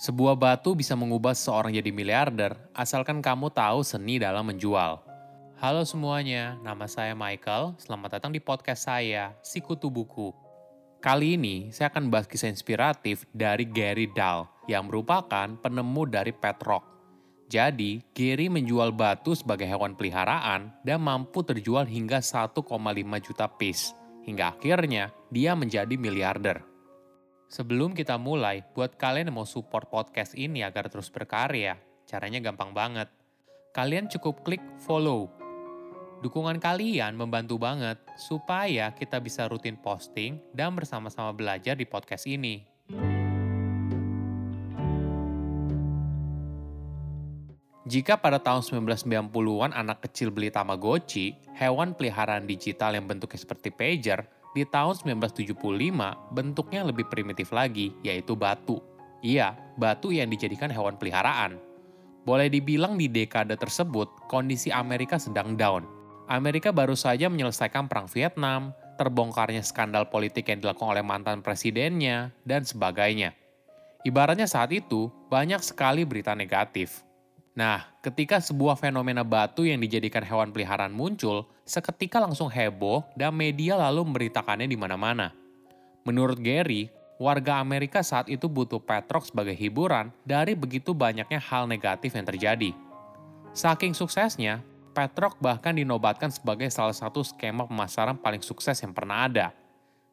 Sebuah batu bisa mengubah seseorang jadi miliarder, asalkan kamu tahu seni dalam menjual. Halo semuanya, nama saya Michael. Selamat datang di podcast saya, Sikutu Buku. Kali ini saya akan bahas kisah inspiratif dari Gary Dahl yang merupakan penemu dari Petrock. Jadi, Gary menjual batu sebagai hewan peliharaan dan mampu terjual hingga 1,5 juta piece. Hingga akhirnya dia menjadi miliarder. Sebelum kita mulai, buat kalian yang mau support podcast ini agar terus berkarya, caranya gampang banget. Kalian cukup klik follow. Dukungan kalian membantu banget supaya kita bisa rutin posting dan bersama-sama belajar di podcast ini. Jika pada tahun 1990-an anak kecil beli Tamagotchi, hewan peliharaan digital yang bentuknya seperti pager, di tahun 1975 bentuknya lebih primitif lagi, yaitu batu. Iya, batu yang dijadikan hewan peliharaan. Boleh dibilang di dekade tersebut, kondisi Amerika sedang down. Amerika baru saja menyelesaikan Perang Vietnam, terbongkarnya skandal politik yang dilakukan oleh mantan presidennya, dan sebagainya. Ibaratnya saat itu, banyak sekali berita negatif. Nah, ketika sebuah fenomena batu yang dijadikan hewan peliharaan muncul, seketika langsung heboh dan media lalu memberitakannya di mana-mana. Menurut Gary, warga Amerika saat itu butuh Petrock sebagai hiburan dari begitu banyaknya hal negatif yang terjadi. Saking suksesnya, Petrock bahkan dinobatkan sebagai salah satu skema pemasaran paling sukses yang pernah ada.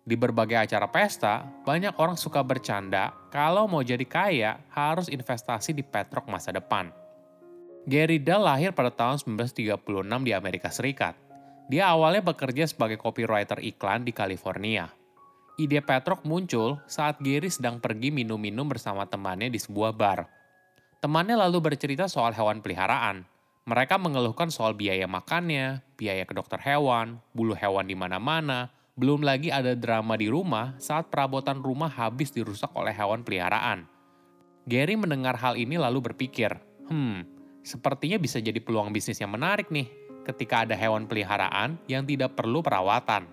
Di berbagai acara pesta, banyak orang suka bercanda kalau mau jadi kaya harus investasi di Petrock masa depan. Gary Dahl lahir pada tahun 1936 di Amerika Serikat. Dia awalnya bekerja sebagai copywriter iklan di California. Ide Petrock muncul saat Gary sedang pergi minum-minum bersama temannya di sebuah bar. Temannya lalu bercerita soal hewan peliharaan. Mereka mengeluhkan soal biaya makannya, biaya ke dokter hewan, bulu hewan di mana-mana, belum lagi ada drama di rumah saat perabotan rumah habis dirusak oleh hewan peliharaan. Gary mendengar hal ini lalu berpikir, hmm, sepertinya bisa jadi peluang bisnis yang menarik nih ketika ada hewan peliharaan yang tidak perlu perawatan.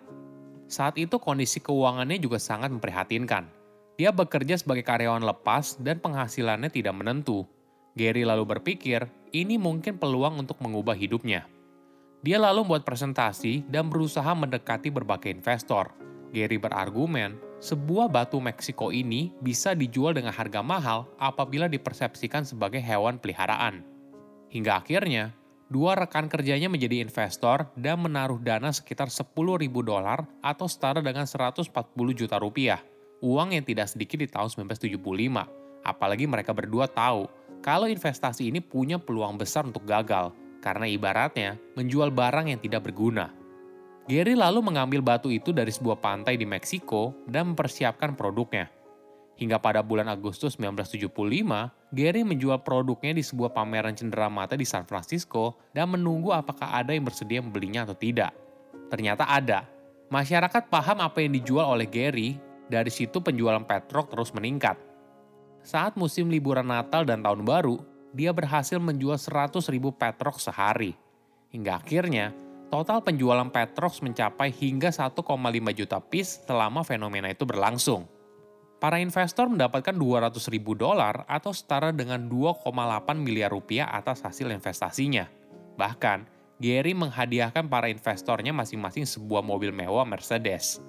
Saat itu kondisi keuangannya juga sangat memprihatinkan. Dia bekerja sebagai karyawan lepas dan penghasilannya tidak menentu. Gary lalu berpikir, ini mungkin peluang untuk mengubah hidupnya. Dia lalu membuat presentasi dan berusaha mendekati berbagai investor. Gary berargumen, sebuah batu Meksiko ini bisa dijual dengan harga mahal apabila dipersepsikan sebagai hewan peliharaan. Hingga akhirnya, dua rekan kerjanya menjadi investor dan menaruh dana sekitar 10 ribu dolar atau setara dengan 140 juta rupiah. Uang yang tidak sedikit di tahun 1975. Apalagi mereka berdua tahu kalau investasi ini punya peluang besar untuk gagal, karena ibaratnya menjual barang yang tidak berguna. Gary lalu mengambil batu itu dari sebuah pantai di Meksiko dan mempersiapkan produknya. Hingga pada bulan Agustus 1975, Gary menjual produknya di sebuah pameran cenderamata di San Francisco dan menunggu apakah ada yang bersedia membelinya atau tidak. Ternyata ada. Masyarakat paham apa yang dijual oleh Gary, dari situ penjualan Petrock terus meningkat. Saat musim liburan Natal dan Tahun Baru, dia berhasil menjual 100 ribu Petrock sehari. Hingga akhirnya, total penjualan Petrox mencapai hingga 1,5 juta piece selama fenomena itu berlangsung para investor mendapatkan 200 ribu dolar atau setara dengan 2,8 miliar rupiah atas hasil investasinya. Bahkan, Gary menghadiahkan para investornya masing-masing sebuah mobil mewah Mercedes.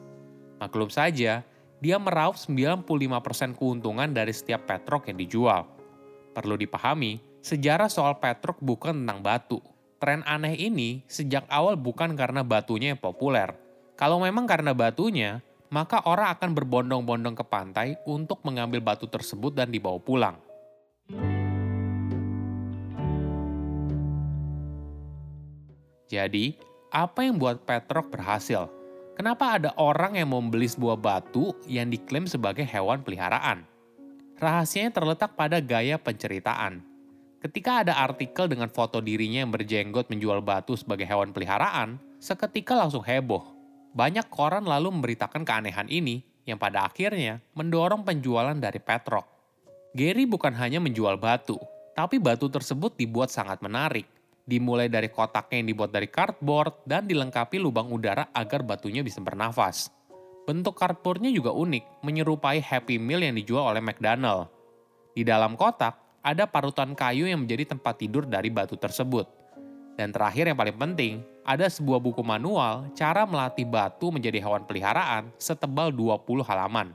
Maklum saja, dia meraup 95% keuntungan dari setiap petrok yang dijual. Perlu dipahami, sejarah soal petrok bukan tentang batu, tren aneh ini sejak awal bukan karena batunya yang populer. Kalau memang karena batunya, maka orang akan berbondong-bondong ke pantai untuk mengambil batu tersebut dan dibawa pulang. Jadi, apa yang buat Petrok berhasil? Kenapa ada orang yang membeli sebuah batu yang diklaim sebagai hewan peliharaan? Rahasianya terletak pada gaya penceritaan. Ketika ada artikel dengan foto dirinya yang berjenggot menjual batu sebagai hewan peliharaan, seketika langsung heboh. Banyak koran lalu memberitakan keanehan ini yang pada akhirnya mendorong penjualan dari Petrok. Gary bukan hanya menjual batu, tapi batu tersebut dibuat sangat menarik dimulai dari kotaknya yang dibuat dari cardboard dan dilengkapi lubang udara agar batunya bisa bernafas. Bentuk cardboardnya juga unik, menyerupai Happy Meal yang dijual oleh McDonald. Di dalam kotak, ada parutan kayu yang menjadi tempat tidur dari batu tersebut. Dan terakhir yang paling penting, ada sebuah buku manual cara melatih batu menjadi hewan peliharaan setebal 20 halaman.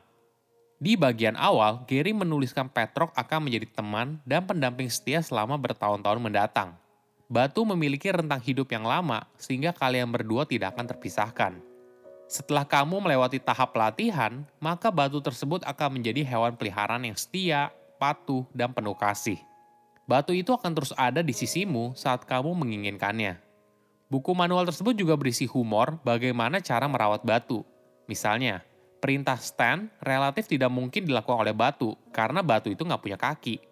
Di bagian awal, Gary menuliskan Petrok akan menjadi teman dan pendamping setia selama bertahun-tahun mendatang. Batu memiliki rentang hidup yang lama, sehingga kalian berdua tidak akan terpisahkan. Setelah kamu melewati tahap pelatihan, maka batu tersebut akan menjadi hewan peliharaan yang setia, patuh, dan penuh kasih. Batu itu akan terus ada di sisimu saat kamu menginginkannya. Buku manual tersebut juga berisi humor bagaimana cara merawat batu. Misalnya, perintah stand relatif tidak mungkin dilakukan oleh batu karena batu itu nggak punya kaki.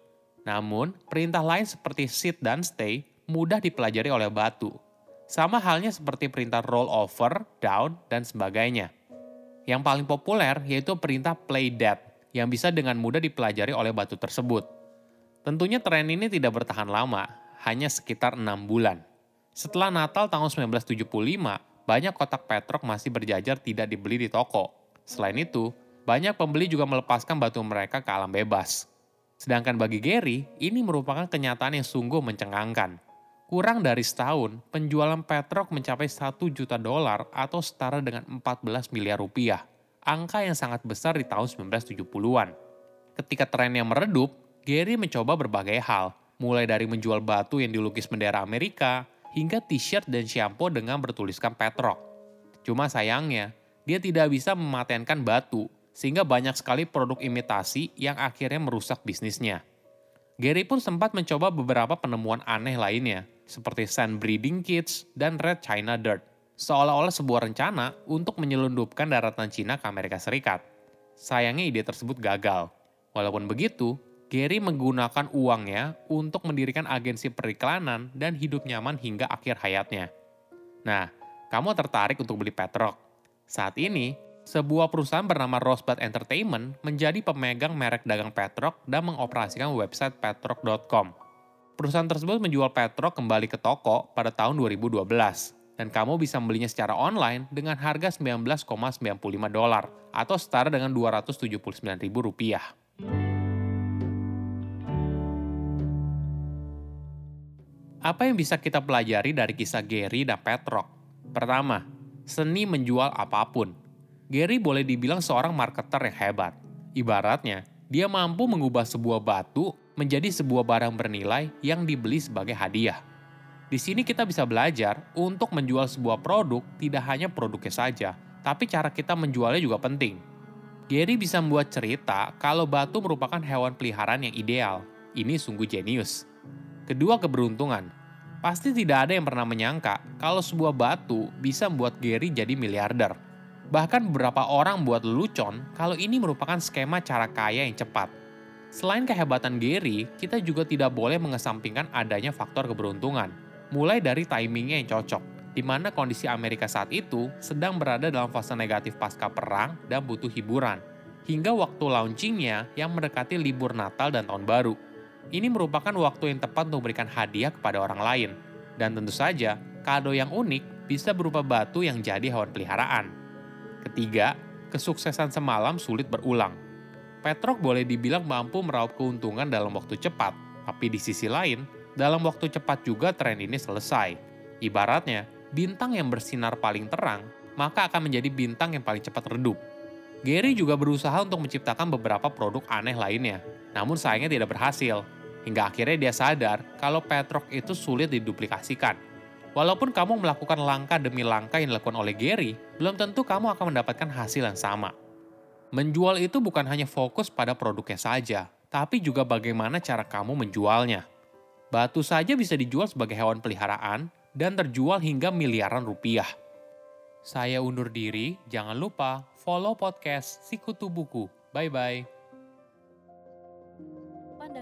Namun, perintah lain seperti sit dan stay mudah dipelajari oleh batu. Sama halnya seperti perintah roll over, down, dan sebagainya. Yang paling populer yaitu perintah play dead yang bisa dengan mudah dipelajari oleh batu tersebut. Tentunya tren ini tidak bertahan lama, hanya sekitar enam bulan. Setelah Natal tahun 1975, banyak kotak Petrok masih berjajar tidak dibeli di toko. Selain itu, banyak pembeli juga melepaskan batu mereka ke alam bebas. Sedangkan bagi Gary, ini merupakan kenyataan yang sungguh mencengangkan. Kurang dari setahun, penjualan Petrok mencapai 1 juta dolar atau setara dengan 14 miliar rupiah. Angka yang sangat besar di tahun 1970-an. Ketika trennya meredup, Gary mencoba berbagai hal, mulai dari menjual batu yang dilukis bendera Amerika, hingga t-shirt dan shampoo dengan bertuliskan Petrok. Cuma sayangnya, dia tidak bisa mematenkan batu, sehingga banyak sekali produk imitasi yang akhirnya merusak bisnisnya. Gary pun sempat mencoba beberapa penemuan aneh lainnya, seperti sand breeding kits dan red China dirt, seolah-olah sebuah rencana untuk menyelundupkan daratan Cina ke Amerika Serikat. Sayangnya ide tersebut gagal. Walaupun begitu, Gary menggunakan uangnya untuk mendirikan agensi periklanan dan hidup nyaman hingga akhir hayatnya. Nah, kamu tertarik untuk beli Petrok? Saat ini, sebuah perusahaan bernama Rosebud Entertainment menjadi pemegang merek dagang Petrok dan mengoperasikan website petrok.com Perusahaan tersebut menjual Petrok kembali ke toko pada tahun 2012 dan kamu bisa membelinya secara online dengan harga 19,95 dolar atau setara dengan 279 ribu rupiah. Apa yang bisa kita pelajari dari kisah Gary dan Petrok? Pertama, seni menjual apa pun. Gary boleh dibilang seorang marketer yang hebat. Ibaratnya, dia mampu mengubah sebuah batu menjadi sebuah barang bernilai yang dibeli sebagai hadiah. Di sini kita bisa belajar untuk menjual sebuah produk tidak hanya produknya saja, tapi cara kita menjualnya juga penting. Gary bisa membuat cerita kalau batu merupakan hewan peliharaan yang ideal. Ini sungguh jenius. Kedua, keberuntungan. Pasti tidak ada yang pernah menyangka kalau sebuah batu bisa membuat Gary jadi miliarder. Bahkan beberapa orang buat lelucon kalau ini merupakan skema cara kaya yang cepat. Selain kehebatan Gary, kita juga tidak boleh mengesampingkan adanya faktor keberuntungan. Mulai dari timingnya yang cocok, di mana kondisi Amerika saat itu sedang berada dalam fase negatif pasca perang dan butuh hiburan, hingga waktu launchingnya yang mendekati libur Natal dan Tahun Baru. Ini merupakan waktu yang tepat untuk memberikan hadiah kepada orang lain, dan tentu saja kado yang unik bisa berupa batu yang jadi hewan peliharaan. Ketiga, kesuksesan semalam sulit berulang Petrok boleh dibilang mampu meraup keuntungan dalam waktu cepat, tapi di sisi lain, dalam waktu cepat juga tren ini selesai. Ibaratnya, bintang yang bersinar paling terang, maka akan menjadi bintang yang paling cepat redup. Gary juga berusaha untuk menciptakan beberapa produk aneh lainnya, namun sayangnya tidak berhasil. Hingga akhirnya dia sadar kalau Petrok itu sulit diduplikasikan. Walaupun kamu melakukan langkah demi langkah yang dilakukan oleh Gary, belum tentu kamu akan mendapatkan hasil yang sama. Menjual itu bukan hanya fokus pada produknya saja, tapi juga bagaimana cara kamu menjualnya. Batu saja bisa dijual sebagai hewan peliharaan dan terjual hingga miliaran rupiah. Saya undur diri, jangan lupa follow podcast Sikutu Buku. Bye-bye.